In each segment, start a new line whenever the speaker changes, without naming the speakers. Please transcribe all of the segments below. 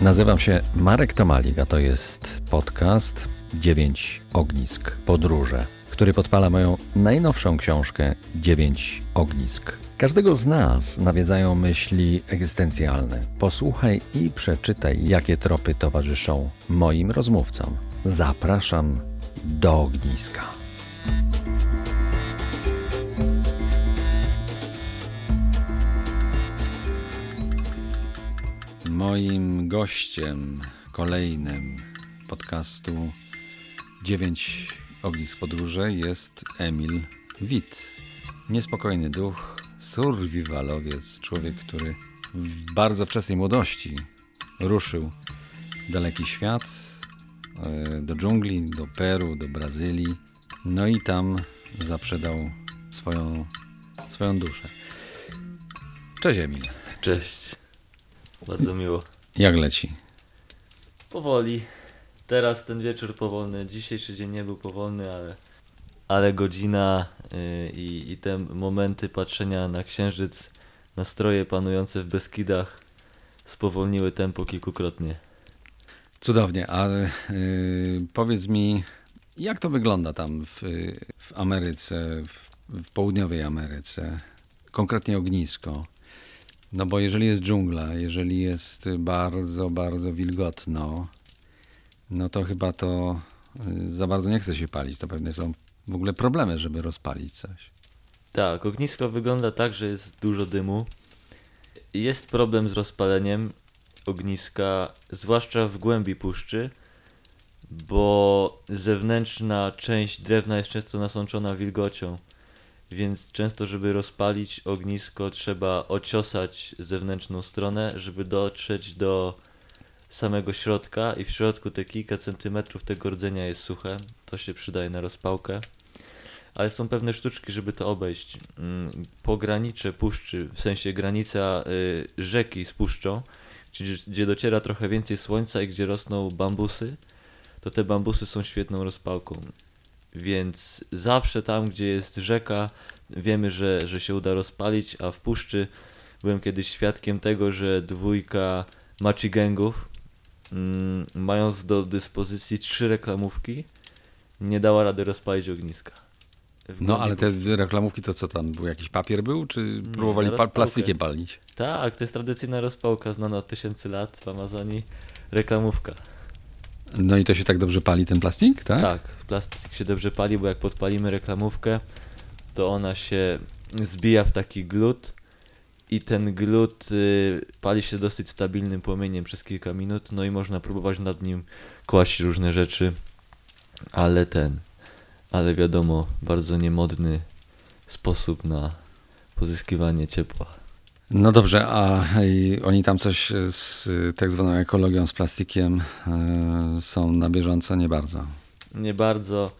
Nazywam się Marek Tomalik, a to jest podcast 9 Ognisk Podróże, który podpala moją najnowszą książkę 9 Ognisk. Każdego z nas nawiedzają myśli egzystencjalne. Posłuchaj i przeczytaj, jakie tropy towarzyszą moim rozmówcom. Zapraszam do ogniska. Moim gościem kolejnym podcastu 9 Ognisk Podróże jest Emil Wit. Niespokojny duch, survivalowiec, człowiek, który w bardzo wczesnej młodości ruszył w daleki świat, e, do dżungli, do Peru, do Brazylii. No i tam zaprzedał swoją, swoją duszę. Cześć Emil.
Cześć. Bardzo miło.
Jak leci?
Powoli. Teraz ten wieczór powolny. Dzisiejszy dzień nie był powolny, ale, ale godzina yy, i, i te momenty patrzenia na księżyc, nastroje panujące w Beskidach spowolniły tempo kilkukrotnie.
Cudownie, ale yy, powiedz mi, jak to wygląda tam w, w Ameryce, w, w południowej Ameryce, konkretnie ognisko? No bo jeżeli jest dżungla, jeżeli jest bardzo, bardzo wilgotno, no to chyba to y, za bardzo nie chce się palić. To pewnie są w ogóle problemy, żeby rozpalić coś.
Tak, ognisko wygląda tak, że jest dużo dymu. Jest problem z rozpaleniem ogniska, zwłaszcza w głębi puszczy, bo zewnętrzna część drewna jest często nasączona wilgocią więc często, żeby rozpalić ognisko, trzeba ociosać zewnętrzną stronę, żeby dotrzeć do samego środka i w środku te kilka centymetrów tego rdzenia jest suche. To się przydaje na rozpałkę. Ale są pewne sztuczki, żeby to obejść. Mm, pogranicze puszczy, w sensie granica y, rzeki z puszczą, gdzie, gdzie dociera trochę więcej słońca i gdzie rosną bambusy, to te bambusy są świetną rozpałką. Więc zawsze tam, gdzie jest rzeka, wiemy, że, że się uda rozpalić, a w puszczy byłem kiedyś świadkiem tego, że dwójka machigangów, mm, mając do dyspozycji trzy reklamówki, nie dała rady rozpalić ogniska.
No ale te reklamówki to co tam, był jakiś papier był, czy próbowali pa plastikiem palić?
Tak, to jest tradycyjna rozpałka znana od tysięcy lat w Amazonii, reklamówka.
No i to się tak dobrze pali ten plastik, tak?
Tak, plastik się dobrze pali, bo jak podpalimy reklamówkę, to ona się zbija w taki glut i ten glut y, pali się dosyć stabilnym płomieniem przez kilka minut, no i można próbować nad nim kłaść różne rzeczy, ale ten, ale wiadomo, bardzo niemodny sposób na pozyskiwanie ciepła.
No dobrze, a oni tam coś z tak zwaną ekologią, z plastikiem yy, są na bieżąco? Nie bardzo.
Nie bardzo.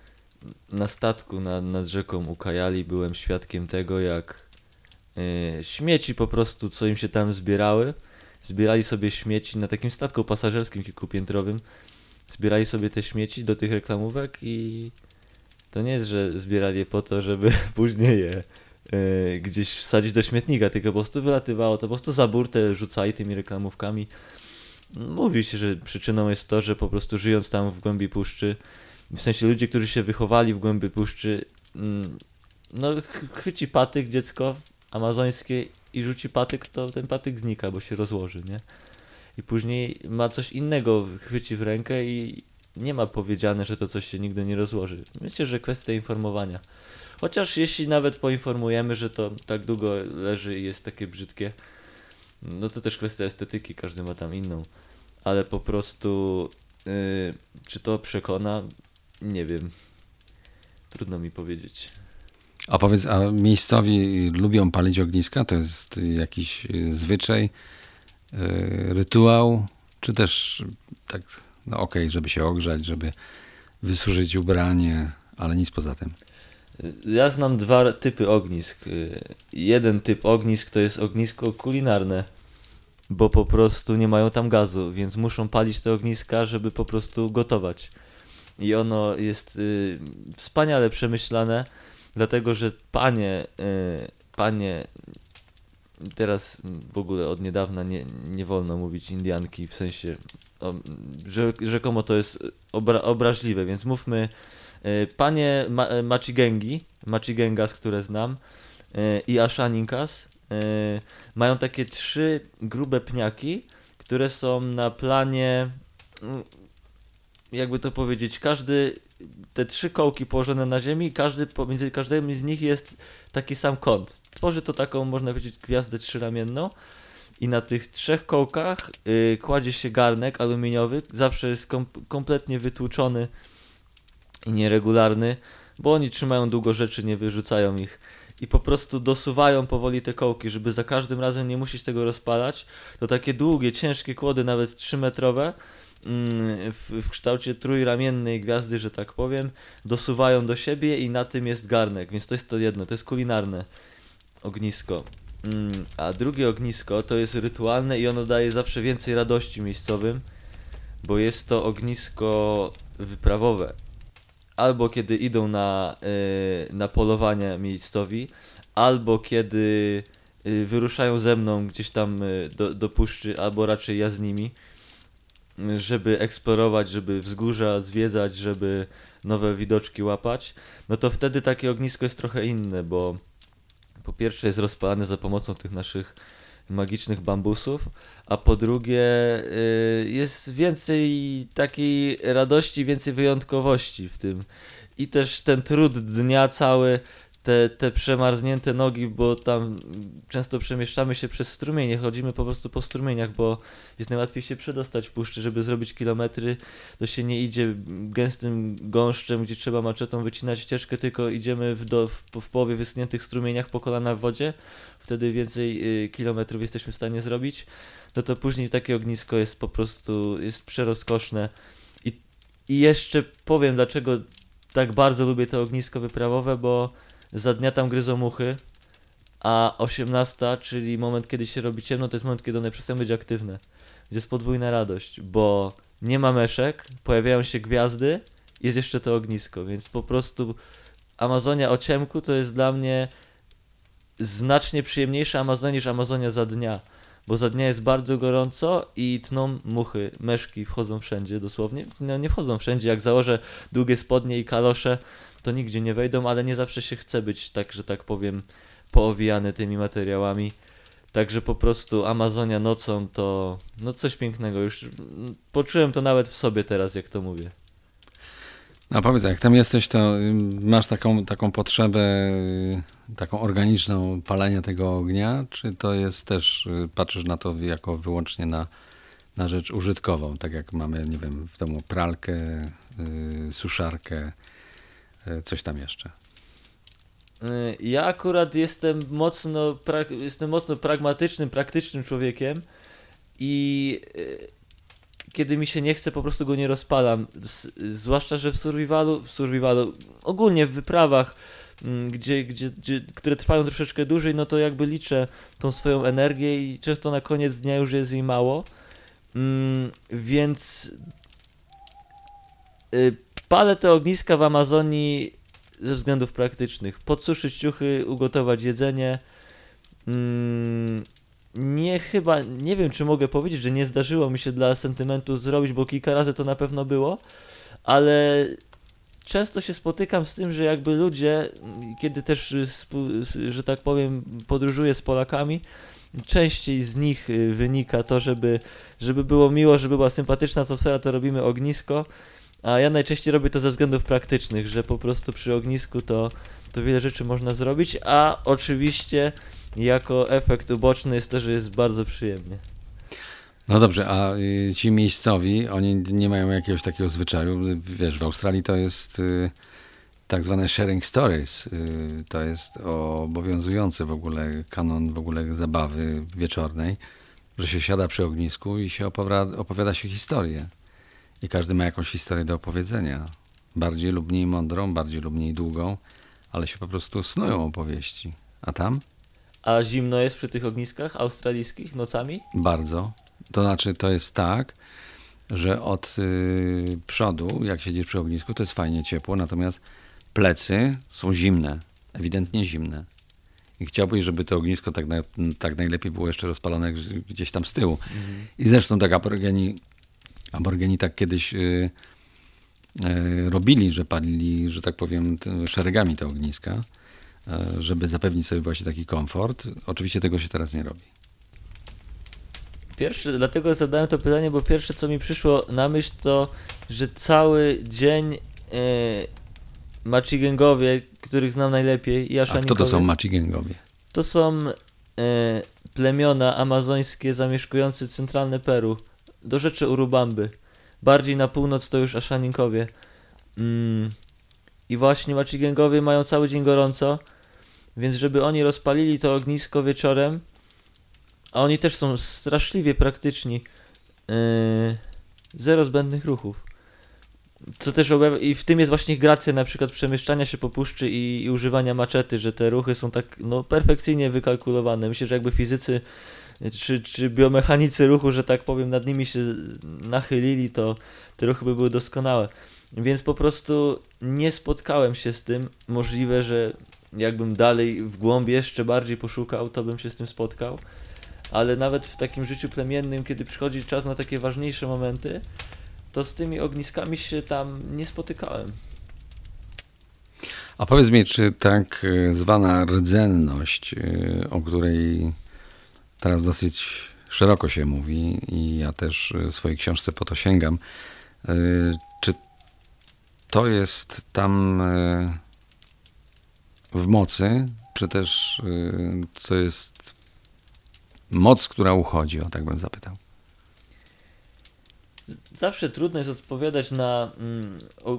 Na statku nad, nad rzeką Ukajali byłem świadkiem tego, jak yy, śmieci po prostu, co im się tam zbierały, zbierali sobie śmieci na takim statku pasażerskim kilkupiętrowym, zbierali sobie te śmieci do tych reklamówek i to nie jest, że zbierali je po to, żeby później je yy, gdzieś wsadzić do śmietnika, tylko po prostu wylatywało to po prostu za burtę rzucali tymi reklamówkami. Mówi się, że przyczyną jest to, że po prostu żyjąc tam w głębi puszczy, w sensie ludzie, którzy się wychowali w głębi puszczy, mm, no chwyci patyk dziecko amazońskie i rzuci patyk, to ten patyk znika, bo się rozłoży, nie? I później ma coś innego, chwyci w rękę i nie ma powiedziane, że to coś się nigdy nie rozłoży. Myślę, że kwestia informowania. Chociaż jeśli nawet poinformujemy, że to tak długo leży i jest takie brzydkie, no to też kwestia estetyki, każdy ma tam inną. Ale po prostu, yy, czy to przekona? Nie wiem. Trudno mi powiedzieć.
A powiedz, a miejscowi lubią palić ogniska? To jest jakiś zwyczaj, yy, rytuał, czy też tak, no okej, okay, żeby się ogrzać, żeby wysuszyć ubranie, ale nic poza tym?
Ja znam dwa typy ognisk. Jeden typ ognisk to jest ognisko kulinarne, bo po prostu nie mają tam gazu, więc muszą palić te ogniska, żeby po prostu gotować. I ono jest y, wspaniale przemyślane, dlatego że panie, y, panie teraz w ogóle od niedawna nie, nie wolno mówić Indianki, w sensie, że rzekomo to jest obra, obraźliwe, więc mówmy e, panie Ma, e, Machigengi, Machigengas, które znam e, i Ashaninkas mają takie trzy grube pniaki, które są na planie mm, jakby to powiedzieć, każdy te trzy kołki położone na ziemi, każdy pomiędzy każdym z nich jest taki sam kąt. Tworzy to taką, można powiedzieć, gwiazdę trzyramienną. I na tych trzech kołkach yy, kładzie się garnek aluminiowy, zawsze jest kom kompletnie wytłuczony i nieregularny, bo oni trzymają długo rzeczy, nie wyrzucają ich. I po prostu dosuwają powoli te kołki, żeby za każdym razem nie musieć tego rozpalać. To takie długie, ciężkie kłody, nawet 3 metrowe, mm, w, w kształcie trójramiennej gwiazdy, że tak powiem, dosuwają do siebie i na tym jest garnek, więc to jest to jedno, to jest kulinarne ognisko. Mm, A drugie ognisko to jest rytualne i ono daje zawsze więcej radości miejscowym, bo jest to ognisko wyprawowe. Albo kiedy idą na, y, na polowania miejscowi, albo kiedy y, wyruszają ze mną gdzieś tam y, do, do puszczy, albo raczej ja z nimi, żeby eksplorować, żeby wzgórza zwiedzać, żeby nowe widoczki łapać, no to wtedy takie ognisko jest trochę inne, bo po pierwsze jest rozpalane za pomocą tych naszych magicznych bambusów, a po drugie y, jest więcej takiej radości, więcej wyjątkowości w tym. I też ten trud dnia cały, te, te przemarznięte nogi, bo tam często przemieszczamy się przez strumienie, chodzimy po prostu po strumieniach, bo jest najłatwiej się przedostać w puszczy, żeby zrobić kilometry, to się nie idzie gęstym gąszczem, gdzie trzeba maczetą wycinać ścieżkę, tylko idziemy w, do, w, w połowie wyschniętych strumieniach po kolana w wodzie, wtedy więcej y, kilometrów jesteśmy w stanie zrobić, no to później takie ognisko jest po prostu, jest przerozkoszne i, i jeszcze powiem dlaczego tak bardzo lubię to ognisko wyprawowe, bo za dnia tam gryzą muchy, a 18, czyli moment kiedy się robi ciemno, to jest moment kiedy one przestają być aktywne. Więc Jest podwójna radość, bo nie ma meszek, pojawiają się gwiazdy, jest jeszcze to ognisko, więc po prostu Amazonia o ciemku to jest dla mnie znacznie przyjemniejsza Amazonia niż Amazonia za dnia. Bo za dnia jest bardzo gorąco i tną muchy, meszki wchodzą wszędzie dosłownie. No nie wchodzą wszędzie, jak założę długie spodnie i kalosze, to nigdzie nie wejdą, ale nie zawsze się chce być tak, że tak powiem, poowijany tymi materiałami. Także po prostu Amazonia nocą to no coś pięknego. Już mm, poczułem to nawet w sobie teraz, jak to mówię.
A powiedz, jak tam jesteś, to masz taką, taką potrzebę, y, taką organiczną palenia tego ognia, czy to jest też, y, patrzysz na to jako wyłącznie na, na rzecz użytkową, tak jak mamy, nie wiem, w domu pralkę, y, suszarkę, y, coś tam jeszcze.
Y, Ja akurat jestem mocno, jestem mocno pragmatycznym, praktycznym człowiekiem i kiedy mi się nie chce, po prostu go nie rozpalam. Zwłaszcza, że w survivalu, w survivalu, ogólnie w wyprawach, mm, gdzie, gdzie, gdzie, które trwają troszeczkę dłużej, no to jakby liczę tą swoją energię i często na koniec dnia już jest jej mało. Mm, więc y, palę te ogniska w Amazonii ze względów praktycznych. Podsuszyć ciuchy, ugotować jedzenie. Mm, nie chyba, nie wiem czy mogę powiedzieć, że nie zdarzyło mi się dla sentymentu zrobić, bo kilka razy to na pewno było, ale często się spotykam z tym, że jakby ludzie, kiedy też, y, y, że tak powiem, podróżuję z Polakami, częściej z nich y, wynika to, żeby, żeby było miło, żeby była sympatyczna atmosfera, to robimy ognisko, a ja najczęściej robię to ze względów praktycznych, że po prostu przy ognisku to, to wiele rzeczy można zrobić, a oczywiście jako efekt uboczny jest to, że jest bardzo przyjemnie.
No dobrze, a y, ci miejscowi, oni nie mają jakiegoś takiego zwyczaju. Wiesz, w Australii to jest y, tak zwane sharing stories. Y, to jest obowiązujący w ogóle kanon w ogóle zabawy wieczornej, że się siada przy ognisku i się opowiada, opowiada się historię. I każdy ma jakąś historię do opowiedzenia. Bardziej lub mniej mądrą, bardziej lub mniej długą, ale się po prostu snują opowieści. A tam?
A zimno jest przy tych ogniskach australijskich nocami?
Bardzo. To znaczy, to jest tak, że od y, przodu, jak siedzisz przy ognisku, to jest fajnie ciepło, natomiast plecy są zimne, ewidentnie zimne. I chciałbyś, żeby to ognisko tak, na, tak najlepiej było jeszcze rozpalone gdzieś- tam z tyłu. I zresztą tak aborgeni, aborgeni tak kiedyś y, y, robili, że palili, że tak powiem, szeregami te ogniska, żeby zapewnić sobie właśnie taki komfort. Oczywiście tego się teraz nie robi.
Pierwsze, dlatego zadałem to pytanie, bo pierwsze co mi przyszło na myśl to, że cały dzień e, Machigengowie, których znam najlepiej, i
A kto to są Machigengowie?
to są e, plemiona amazońskie zamieszkujące centralne Peru, do rzeczy Urubamby. Bardziej na północ to już Ashaninkowie. Mm. I właśnie Machigengowie mają cały dzień gorąco, więc żeby oni rozpalili to ognisko wieczorem, a oni też są straszliwie praktyczni, yy, zero zbędnych ruchów. Co też objawia, i w tym jest właśnie gracja na przykład przemieszczania się po puszczy i, i używania maczety, że te ruchy są tak no, perfekcyjnie wykalkulowane. Myślę, że jakby fizycy czy, czy biomechanicy ruchu, że tak powiem, nad nimi się nachylili, to te ruchy by były doskonałe. Więc po prostu nie spotkałem się z tym. Możliwe, że jakbym dalej w głąb jeszcze bardziej poszukał, to bym się z tym spotkał. Ale nawet w takim życiu plemiennym, kiedy przychodzi czas na takie ważniejsze momenty, to z tymi ogniskami się tam nie spotykałem.
A powiedz mi, czy tak e, zwana rdzenność, e, o której teraz dosyć szeroko się mówi i ja też e, w swojej książce po to sięgam, to jest tam e, w mocy, czy też e, to jest moc, która uchodzi, o tak bym zapytał.
Zawsze trudno jest odpowiadać na mm,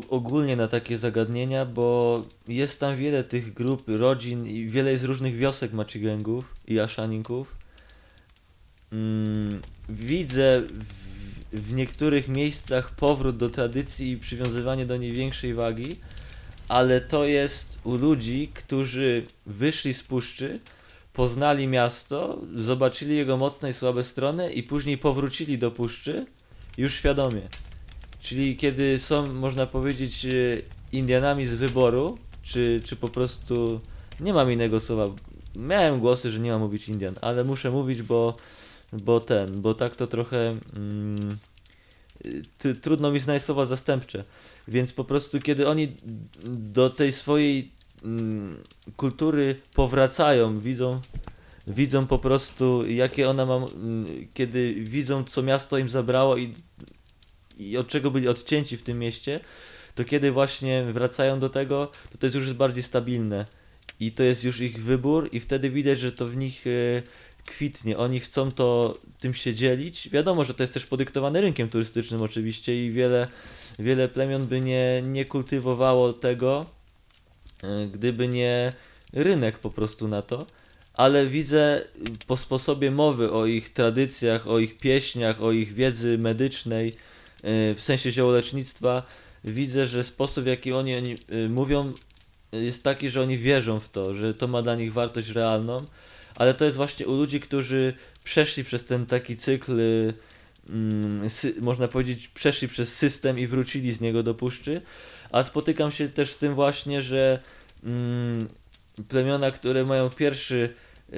ogólnie na takie zagadnienia, bo jest tam wiele tych grup, rodzin i wiele jest różnych wiosek Machigengów i Ashaninków. Mm, widzę w, niektórych miejscach powrót do tradycji i przywiązywanie do niej większej wagi, ale to jest u ludzi, którzy wyszli z puszczy, poznali miasto, zobaczyli jego mocne i słabe strony i później powrócili do puszczy już świadomie. Czyli kiedy są, można powiedzieć, e, Indianami z wyboru, czy, czy po prostu nie mam innego słowa. Miałem głosy, że nie mam mówić Indian, ale muszę mówić, bo, bo ten, bo tak to trochę mm, ty, trudno mi znaleźć słowa zastępcze. Więc po prostu kiedy oni do tej swojej mm, kultury powracają, widzą, widzą po prostu jakie ona ma, mm, kiedy widzą co miasto im zabrało i, i od czego byli odcięci w tym mieście, to kiedy właśnie wracają do tego, to to jest już bardziej stabilne i to jest już ich wybór i wtedy widać, że to w nich e, kwitnie. Oni chcą to tym się dzielić. Wiadomo, że to jest też podyktowane rynkiem turystycznym oczywiście i wiele, wiele plemion by nie, nie kultywowało tego, e, gdyby nie rynek po prostu na to. Ale widzę po sposobie mowy o ich tradycjach, o ich pieśniach, o ich wiedzy medycznej, e, w sensie ziołolecznictwa, widzę, że sposób w jaki oni, oni e, mówią jest taki, że oni wierzą w to, że to ma dla nich wartość realną, ale to jest właśnie u ludzi, którzy przeszli przez ten taki cykl, y, mm, sy, można powiedzieć, przeszli przez system i wrócili z niego do puszczy, a spotykam się też z tym właśnie, że mm, plemiona, które mają pierwszy,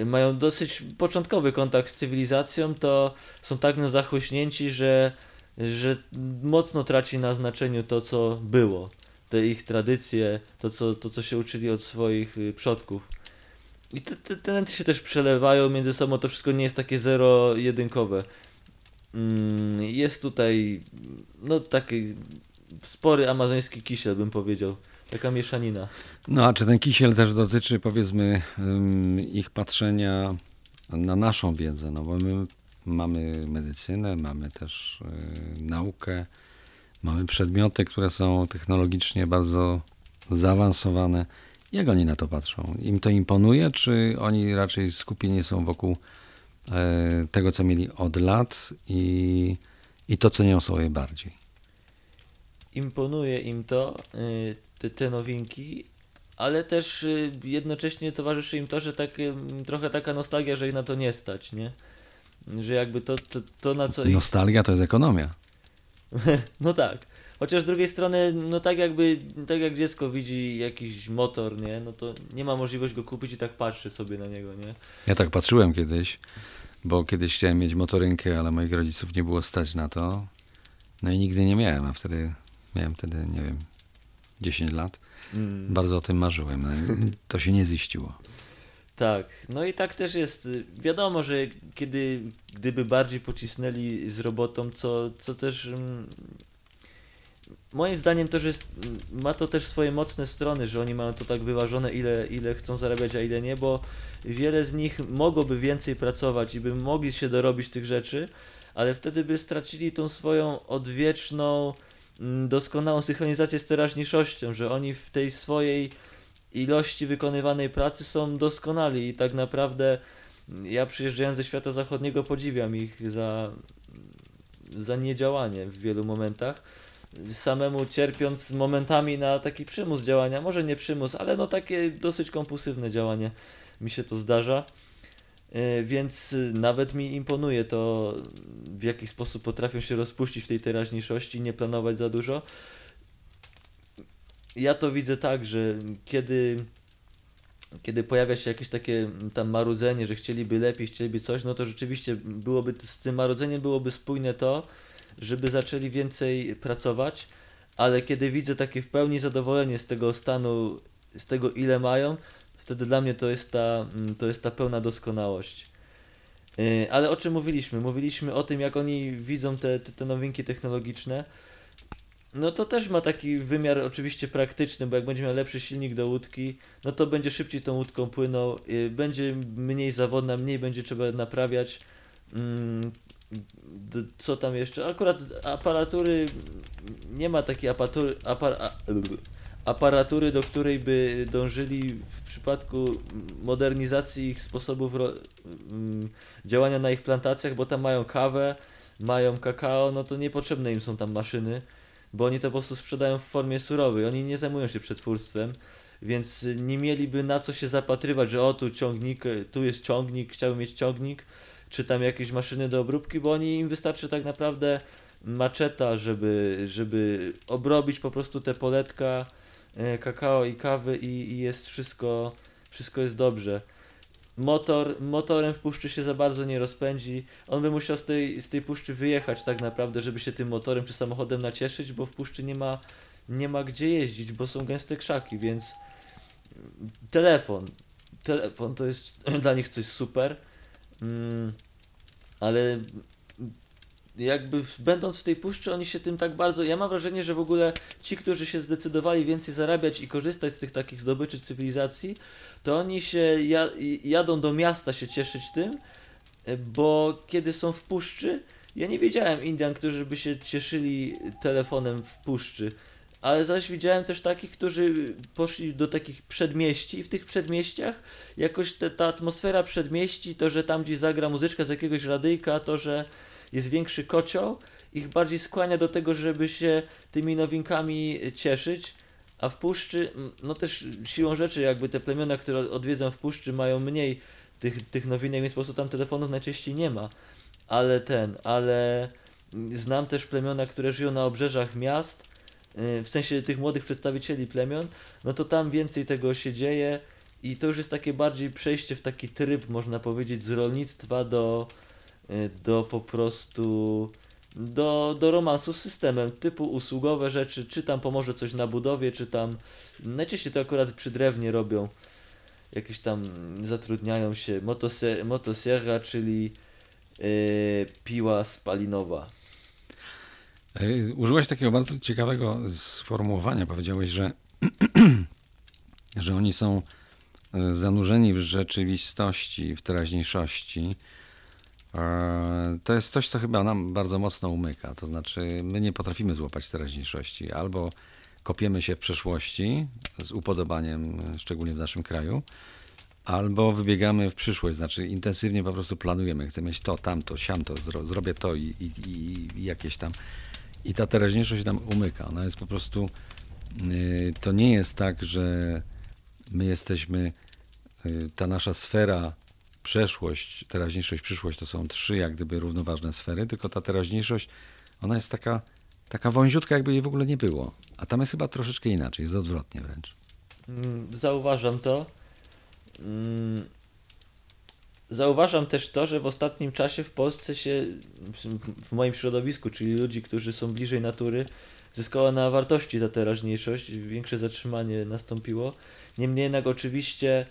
mają dosyć początkowy kontakt z cywilizacją, to są tak nią zachłyśnięci, że, że mocno traci na znaczeniu to, co było te ich tradycje, to co, to co się uczyli od swoich y, przodków. I te, te tendencje się też przelewają między sobą, to wszystko nie jest takie zero-jedynkowe. Mm, jest tutaj no taki spory amazoński kisiel bym powiedział, taka mieszanina.
No a czy ten kisiel też dotyczy powiedzmy ich patrzenia na naszą wiedzę? No bo my mamy medycynę, mamy też y, naukę, mamy przedmioty, które są technologicznie bardzo zaawansowane. Jak oni na to patrzą? Im to imponuje, czy oni raczej skupieni są wokół e, tego, co mieli od lat i, i to cenią sobie bardziej?
Imponuje im to, y, te, te nowinki, ale też y, jednocześnie towarzyszy im to, że tak, trochę taka nostalgia, że ich na to nie stać, nie? Że jakby to, to, to na co ich
Nostalgia to jest ekonomia.
No tak. Chociaż z drugiej strony, no tak jakby, tak jak dziecko widzi jakiś motor, nie, no to nie ma możliwości go kupić i tak patrzy sobie na niego, nie.
Ja tak patrzyłem kiedyś, bo kiedyś chciałem mieć motorynkę, ale moich rodziców nie było stać na to. No i nigdy nie miałem, a wtedy miałem wtedy, nie wiem, 10 lat.
Mm.
Bardzo o tym marzyłem. No, to się nie ziściło.
Tak, no i tak też jest. Wiadomo, że kiedy, gdyby bardziej pocisnęli z robotą, co, co też mm, moim zdaniem też jest, ma to też swoje mocne strony, że oni mają to tak wyważone, ile, ile chcą zarabiać, a ile nie, bo wiele z nich mogłoby więcej pracować i by mogli się dorobić tych rzeczy, ale wtedy by stracili tą swoją odwieczną, doskonałą synchronizację z teraźniejszością, że oni w tej swojej ilości wykonywanej pracy są doskonali i tak naprawdę ja przyjeżdżając ze świata zachodniego podziwiam ich za, za niedziałanie w wielu momentach. Samemu cierpiąc momentami na taki przymus działania, może nie przymus, ale no takie dosyć kompulsywne działanie mi się to zdarza. Yy, Więc nawet mi imponuje to, w jaki sposób potrafią się rozpuścić w tej teraźniejszości nie planować za dużo ja to widzę tak, że kiedy, kiedy pojawia się jakieś takie mm, tam marudzenie, że chcieliby lepiej, chcieliby coś, no to rzeczywiście byłoby z tym marudzeniem byłoby spójne to, żeby zaczęli więcej pracować, ale kiedy widzę takie w pełni zadowolenie z tego stanu, z tego ile mają, wtedy dla mnie to jest ta, mm, to jest ta pełna doskonałość. Yy, Ale o czym mówiliśmy? Mówiliśmy o tym, jak oni widzą te, te, te nowinki technologiczne. No to też ma taki wymiar oczywiście praktyczny, bo jak będzie miał lepszy silnik do łódki, no to będzie szybciej tą łódką płynął, yy, będzie mniej zawodna, mniej będzie trzeba naprawiać. Co tam jeszcze? Akurat aparatury, nie ma takiej aparatury, apar, aparatury, do której by dążyli w przypadku modernizacji ich sposobów ro, mm, działania na ich plantacjach, bo tam mają kawę, mają kakao, no to niepotrzebne im są tam maszyny bo oni to po prostu sprzedają w formie surowej, oni nie zajmują się przetwórstwem, więc nie mieliby na co się zapatrywać, że o tu ciągnik, tu jest ciągnik, chciałbym mieć ciągnik, czy tam jakieś maszyny do obróbki, bo oni im wystarczy tak naprawdę maczeta, żeby, żeby obrobić po prostu te poletka e, kakao i kawy i, i jest wszystko, wszystko jest dobrze. Motor, motorem w puszczy się za bardzo nie rozpędzi. On by musiał z tej, z tej puszczy wyjechać tak naprawdę, żeby się tym motorem czy samochodem nacieszyć, bo w puszczy nie ma, nie ma gdzie jeździć, bo są gęste krzaki, więc telefon. Telefon to jest dla nich coś super. Mm, ale jakby będąc w tej puszczy, oni się tym tak bardzo. Ja mam wrażenie, że w ogóle ci, którzy się zdecydowali więcej zarabiać i korzystać z tych takich zdobyczy cywilizacji, to oni się ja, jadą do miasta się cieszyć tym, bo kiedy są w puszczy, ja nie wiedziałem Indian, którzy by się cieszyli telefonem w puszczy. Ale zaś widziałem też takich, którzy poszli do takich przedmieści i w tych przedmieściach jakoś te, ta atmosfera przedmieści, to, że tam gdzieś zagra muzyczka z jakiegoś radyjka, to, że jest większy kocioł, ich bardziej skłania do tego, żeby się tymi nowinkami cieszyć, a w puszczy, no też siłą rzeczy jakby te plemiona, które odwiedzam w puszczy mają mniej tych, tych nowinek, więc po prostu tam telefonów najczęściej nie ma. Ale ten, ale mm, znam też plemiona, które żyją na obrzeżach miast, w sensie tych młodych przedstawicieli plemion, no to tam więcej tego się dzieje i to już jest takie bardziej przejście w taki tryb, można powiedzieć, z rolnictwa do, yy, do po prostu do, do romansu z systemem, typu usługowe rzeczy, czy tam pomoże coś na budowie, czy tam najczęściej to akurat przy drewnie robią, jakieś tam zatrudniają się motosierra, czyli yy, piła spalinowa.
Użyłeś takiego bardzo ciekawego sformułowania. Powiedziałeś, że, że oni są e, zanurzeni w rzeczywistości, w teraźniejszości. E, To jest coś, co chyba nam bardzo mocno umyka. To znaczy, my nie potrafimy złapać teraźniejszości. Albo kopiemy się w przeszłości z upodobaniem, szczególnie w naszym kraju, albo wybiegamy w przyszłość, znaczy intensywnie po prostu planujemy. Chcę mieć to, tamto, siamto, zro, zrobię to i, i, i jakieś tam. I ta teraźniejszość nam umyka. Ona jest po prostu. y, To nie jest tak, że my jesteśmy. y, Ta nasza sfera, przeszłość, teraźniejszość, przyszłość to są trzy jak gdyby równoważne sfery, tylko ta teraźniejszość, ona jest taka taka wąziutka, jakby jej w ogóle nie było. A tam jest chyba troszeczkę inaczej, jest odwrotnie wręcz.
Mm, Zauważam to. Zauważam też to, że w ostatnim czasie w Polsce się, w- moim środowisku, czyli ludzi, którzy są bliżej natury, zyskała na wartości ta teraźniejszość, większe zatrzymanie nastąpiło. Niemniej jednak oczywiście e,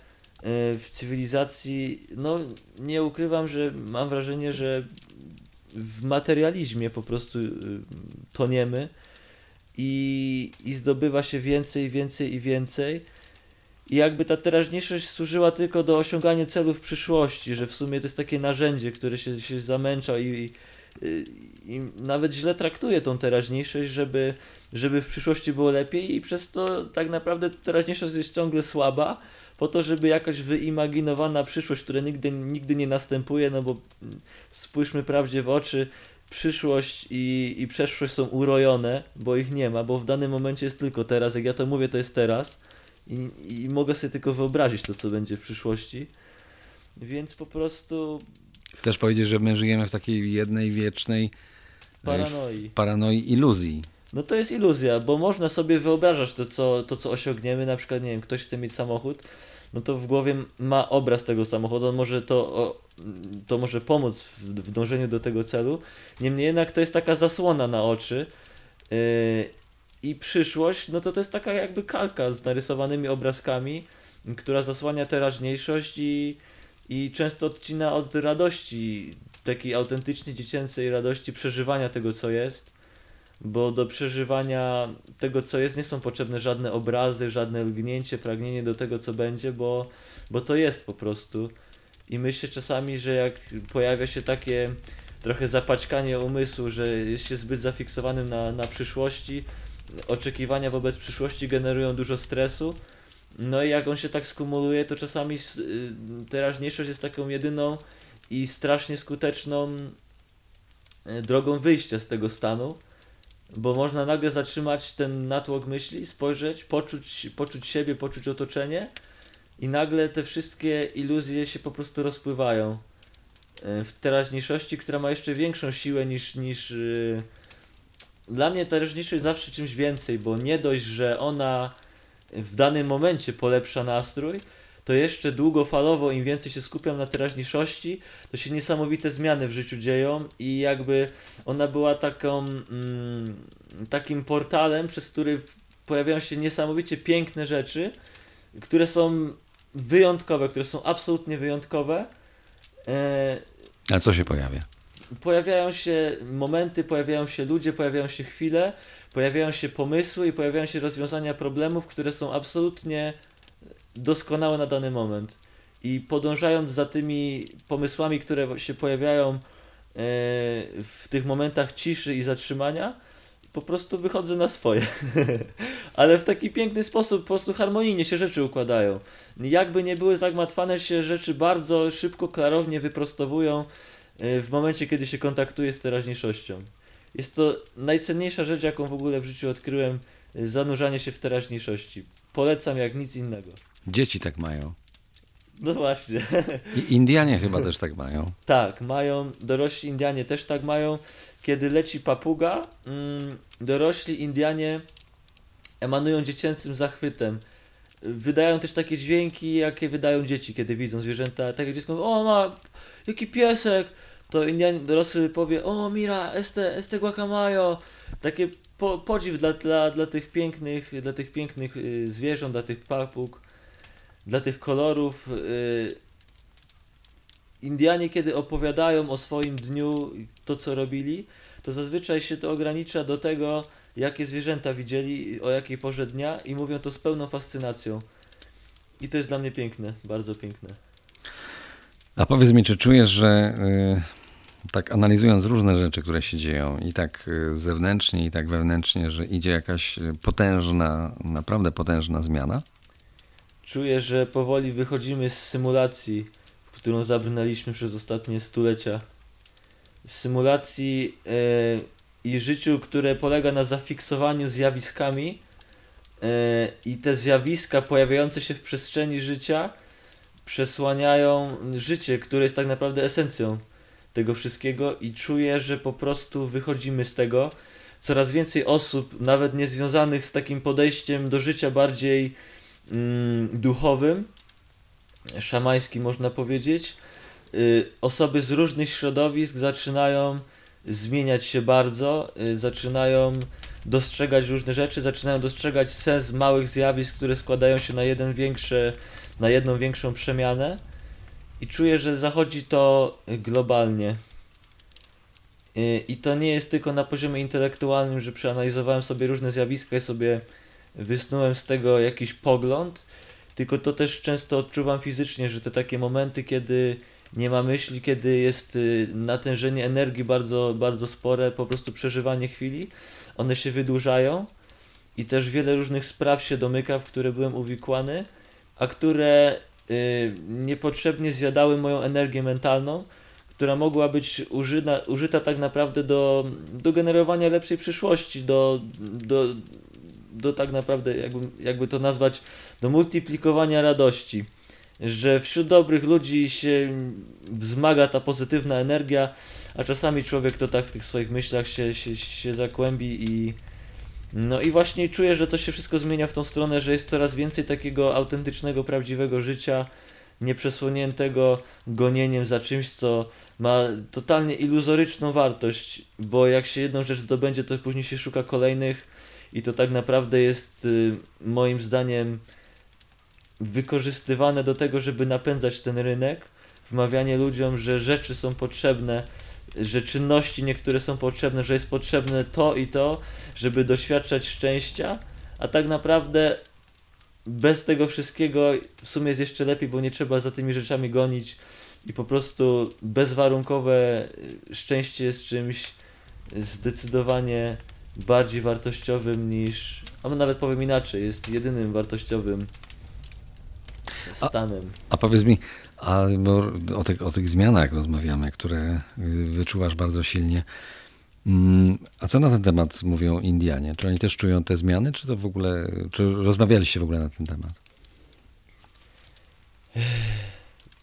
w cywilizacji, no nie ukrywam, że mam wrażenie, że w materializmie po prostu y, toniemy i, i zdobywa się więcej, więcej i więcej. I jakby ta teraźniejszość służyła tylko do osiągania celów przyszłości, że w sumie to jest takie narzędzie, które się, się zamęcza i, i, i nawet źle traktuje tą teraźniejszość, żeby, żeby w przyszłości było lepiej i przez to tak naprawdę teraźniejszość jest ciągle słaba, po to, żeby jakaś wyimaginowana przyszłość, która nigdy, nigdy nie następuje, no bo spójrzmy prawdzie w oczy, przyszłość i, i przeszłość są urojone, bo ich nie ma, bo w danym momencie jest tylko teraz, jak ja to mówię, to jest teraz i, i mogę sobie tylko wyobrazić to, co będzie w przyszłości, więc po prostu
Chcesz powiedzieć, że my żyjemy w takiej jednej wiecznej e,
paranoi.
paranoi iluzji.
No to jest iluzja, bo można sobie wyobrażać to co, to, co osiągniemy. Na przykład, nie wiem, ktoś chce mieć samochód, no to w głowie ma obraz tego samochodu, on może to, to może pomóc w, w dążeniu do tego celu. Niemniej jednak to jest taka zasłona na oczy. I przyszłość, no to to jest taka jakby kalka z narysowanymi obrazkami, która zasłania teraźniejszość i, i często odcina od radości, takiej autentycznej dziecięcej radości przeżywania tego, co jest bo do przeżywania tego, co jest, nie są potrzebne żadne obrazy, żadne lgnięcie, pragnienie do tego, co będzie, bo, bo to jest po prostu. I myślę czasami, że jak pojawia się takie trochę zapaćkanie umysłu, że jest się zbyt zafiksowanym na, na przyszłości, oczekiwania wobec przyszłości generują dużo stresu. No i jak on się tak skumuluje, to czasami y, teraźniejszość jest taką jedyną i strasznie skuteczną y, drogą wyjścia z tego stanu bo można nagle zatrzymać ten natłok myśli, spojrzeć, poczuć, poczuć siebie, poczuć otoczenie i nagle te wszystkie iluzje się po prostu rozpływają e, w teraźniejszości, która ma jeszcze większą siłę niż, niż. Dla mnie teraźniejszość jest zawsze czymś więcej, bo nie dość, że ona w danym momencie polepsza nastrój, to jeszcze długofalowo im więcej się skupiam na teraźniejszości, to się niesamowite zmiany w życiu dzieją i jakby ona była taką, mm, takim portalem, przez który pojawiają się niesamowicie piękne rzeczy, które są wyjątkowe, które są absolutnie wyjątkowe. E,
A co się pojawia?
Pojawiają się momenty, pojawiają się ludzie, pojawiają się chwile, pojawiają się pomysły i pojawiają się rozwiązania problemów, które są absolutnie doskonałe na dany moment. I podążając za tymi pomysłami, które się pojawiają e, w tych momentach ciszy i zatrzymania, po prostu wychodzę na swoje. Ale w taki piękny sposób, po prostu harmonijnie się rzeczy układają. Jakby nie były zagmatwane się rzeczy bardzo szybko, klarownie wyprostowują w momencie, kiedy się kontaktuje z teraźniejszością. Jest to najcenniejsza rzecz, jaką w ogóle w życiu odkryłem, e, zanurzanie się w teraźniejszości. Polecam jak nic innego.
Dzieci tak mają.
No właśnie.
I Indianie chyba też tak mają.
Tak, mają, dorośli Indianie też tak mają. Kiedy leci papuga, mm, dorośli Indianie emanują dziecięcym zachwytem. Wydają też takie dźwięki, jakie wydają dzieci, kiedy widzą zwierzęta. Tak jak dziecko o ma, jaki piesek! To Indian dorosły powie, o mira, este, este guacamayo! Takie po, podziw dla, dla, dla tych pięknych, dla tych pięknych y, zwierząt, dla tych papug, dla tych kolorów. Y, Indianie, kiedy opowiadają o swoim dniu, to co robili, to zazwyczaj się to ogranicza do tego, jakie zwierzęta widzieli, o jakiej porze dnia i mówią to z pełną fascynacją. I to jest dla mnie piękne, bardzo piękne.
A powiedz mi, czy czujesz, że y, tak analizując różne rzeczy, które się dzieją, i tak y, zewnętrznie, i tak wewnętrznie, że idzie jakaś y, potężna, naprawdę potężna zmiana?
Czuję, że powoli wychodzimy z symulacji, w którą zabrnęliśmy przez ostatnie stulecia. Symulacji e, i życiu, które polega na zafiksowaniu zjawiskami e, i te zjawiska pojawiające się w przestrzeni życia przesłaniają życie, które jest tak naprawdę esencją tego wszystkiego i czuję, że po prostu wychodzimy z tego. coraz więcej osób, nawet niezwiązanych z takim podejściem do życia bardziej mm, duchowym, szamańskim można powiedzieć, y, osoby z różnych środowisk zaczynają zmieniać się bardzo, y, zaczynają dostrzegać różne rzeczy, zaczynają dostrzegać sens małych zjawisk, które składają się na jeden większy, na jedną większą przemianę i czuję, że zachodzi to globalnie. I to nie jest tylko na poziomie intelektualnym, że przeanalizowałem sobie różne zjawiska i sobie wysnułem z tego jakiś pogląd, tylko to też często odczuwam fizycznie, że te takie momenty, kiedy nie ma myśli, kiedy jest y, natężenie energii bardzo, bardzo spore, po prostu przeżywanie chwili, one się wydłużają i też wiele różnych spraw się domyka, w które byłem uwikłany, a które y, niepotrzebnie zjadały moją energię mentalną, która mogła być użyta, użyta tak naprawdę do, do generowania lepszej przyszłości, do, do, do tak naprawdę, jakby, jakby to nazwać, do multiplikowania radości. Że wśród dobrych ludzi się wzmaga ta pozytywna energia, a czasami człowiek to tak w tych swoich myślach się, się, się zakłębi i no i właśnie czuję, że to się wszystko zmienia w tą stronę, że jest coraz więcej takiego autentycznego, prawdziwego życia, nieprzesłoniętego gonieniem za czymś, co ma totalnie iluzoryczną wartość, bo jak się jedną rzecz zdobędzie, to później się szuka kolejnych i to tak naprawdę jest y, moim zdaniem wykorzystywane do tego, żeby napędzać ten rynek, wmawianie ludziom, że rzeczy są potrzebne, że czynności niektóre są potrzebne, że jest potrzebne to i to, żeby doświadczać szczęścia, a tak naprawdę bez tego wszystkiego w sumie jest jeszcze lepiej, bo nie trzeba za tymi rzeczami gonić i po prostu bezwarunkowe szczęście jest czymś zdecydowanie bardziej wartościowym niż, a nawet powiem inaczej, jest jedynym wartościowym
A-
stanem.
A powiedz mi, a o, tych, o tych zmianach rozmawiamy, które y, wyczuwasz bardzo silnie. Mm, A co na ten temat mówią Indianie? Czy oni też czują te zmiany, czy to w ogóle, czy rozmawialiście w ogóle na ten temat?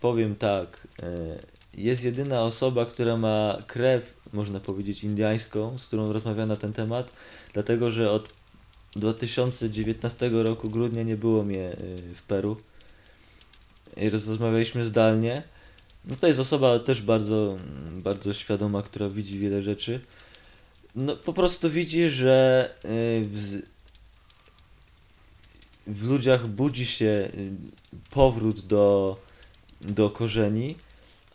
Powiem tak, e, jest jedyna osoba, która ma krew, można powiedzieć, indiańską, z którą rozmawiam na ten temat, dlatego że od 2019 roku grudnia nie było mnie e, w Peru. Rozmawialiśmy zdalnie. No to jest osoba też bardzo, bardzo świadoma, która widzi wiele rzeczy. No po prostu widzi, że e, w, w ludziach budzi się y, powrót do, do korzeni,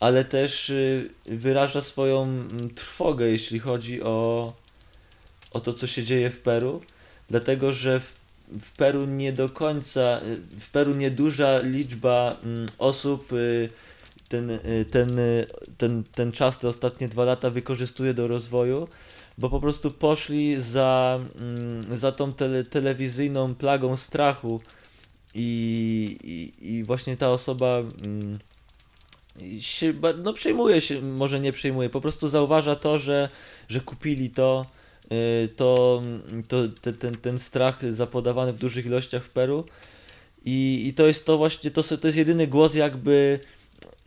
ale też y, wyraża swoją mm, trwogę, jeśli chodzi o, o to, co się dzieje w Peru, dlatego że w, w Peru nie do końca, y, w Peru nieduża liczba mm, osób y, ten, y, ten, ten, ten czas, te ostatnie dwa lata wykorzystuje do rozwoju, bo po prostu poszli za, mm, za tą tele, telewizyjną plagą strachu i, i, i właśnie ta osoba mm, się, no przejmuje się, może nie przejmuje, po prostu zauważa to, że, że kupili to, to, to te, ten, ten strach zapodawany w dużych ilościach w Peru i, i to jest to właśnie, to, to jest jedyny głos jakby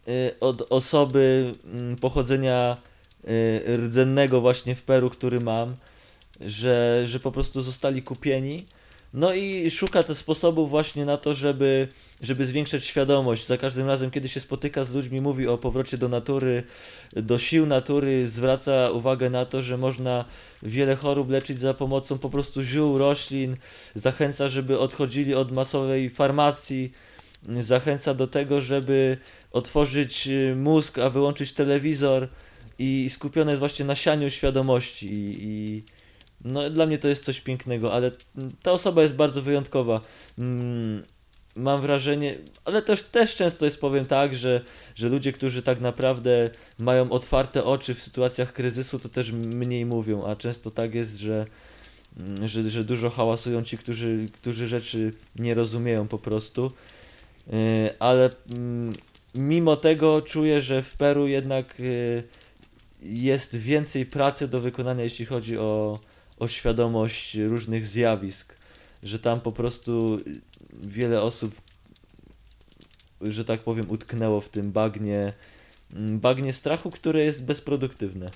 y, od osoby mm, pochodzenia y, rdzennego właśnie w Peru, który mam, że, że po prostu zostali kupieni. No i szuka też sposobów właśnie na to, żeby, żeby zwiększać świadomość. Za każdym razem, kiedy się spotyka z ludźmi, mówi o powrocie do natury, do sił natury, zwraca uwagę na to, że można wiele chorób leczyć za pomocą po prostu ziół, roślin. Zachęca, żeby odchodzili od masowej farmacji. Zachęca do tego, żeby otworzyć y, mózg, a wyłączyć telewizor i skupione jest właśnie na sianiu świadomości i, i no dla mnie to jest coś pięknego, ale ta osoba jest bardzo wyjątkowa. Mm, Mam wrażenie, ale też, też często jest powiem tak, że, że ludzie, którzy tak naprawdę mają otwarte oczy w sytuacjach kryzysu, to też mniej mówią, a często tak jest, że, mm, że, że dużo hałasują ci, którzy, którzy rzeczy nie rozumieją po prostu. Yy, Ale mm, mimo tego czuję, że w Peru jednak yy, jest więcej pracy do wykonania, jeśli chodzi o, o świadomość różnych zjawisk, że tam po prostu wiele osób, że tak powiem, utknęło w tym bagnie, mm, bagnie strachu, które jest bezproduktywne.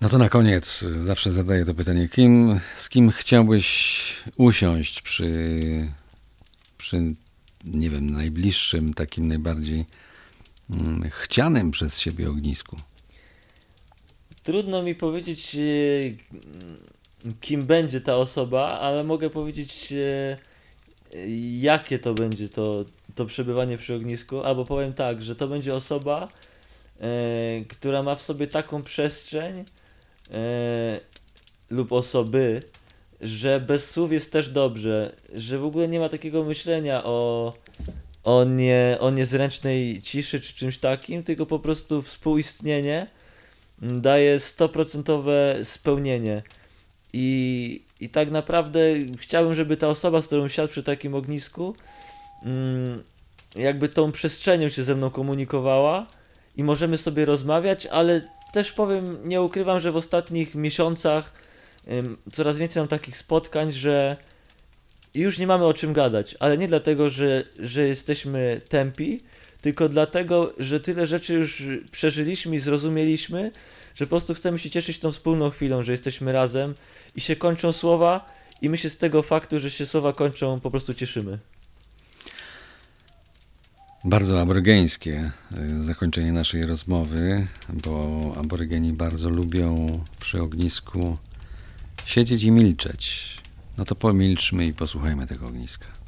No to na koniec zawsze zadaję to pytanie. Kim, z kim chciałbyś usiąść przy, przy nie wiem, najbliższym, takim najbardziej mm, chcianym przez siebie ognisku?
Trudno mi powiedzieć, e, kim będzie ta osoba, ale mogę powiedzieć, e, jakie to będzie to, to przebywanie przy ognisku. Albo powiem tak, że to będzie osoba, e, która ma w sobie taką przestrzeń lub osoby, że bez słów jest też dobrze, że w ogóle nie ma takiego myślenia o, o, nie, o niezręcznej ciszy czy czymś takim, tylko po prostu współistnienie daje 100% spełnienie. I, I tak naprawdę chciałbym, żeby ta osoba, z którą siadł przy takim ognisku, mm, jakby tą przestrzenią się ze mną komunikowała i możemy sobie rozmawiać, ale też powiem, nie ukrywam, że w ostatnich miesiącach coraz więcej mam takich spotkań, że już nie mamy o czym gadać, ale nie dlatego, że, że jesteśmy tępi, tylko dlatego, że tyle rzeczy już przeżyliśmy i zrozumieliśmy, że po prostu chcemy się cieszyć tą wspólną chwilą, że jesteśmy razem i się kończą słowa i my się z tego faktu, że się słowa kończą, po prostu cieszymy.
Bardzo aborygeńskie y, zakończenie naszej rozmowy, bo aborygeni bardzo lubią przy ognisku siedzieć i milczeć. No to pomilczmy i posłuchajmy tego ogniska.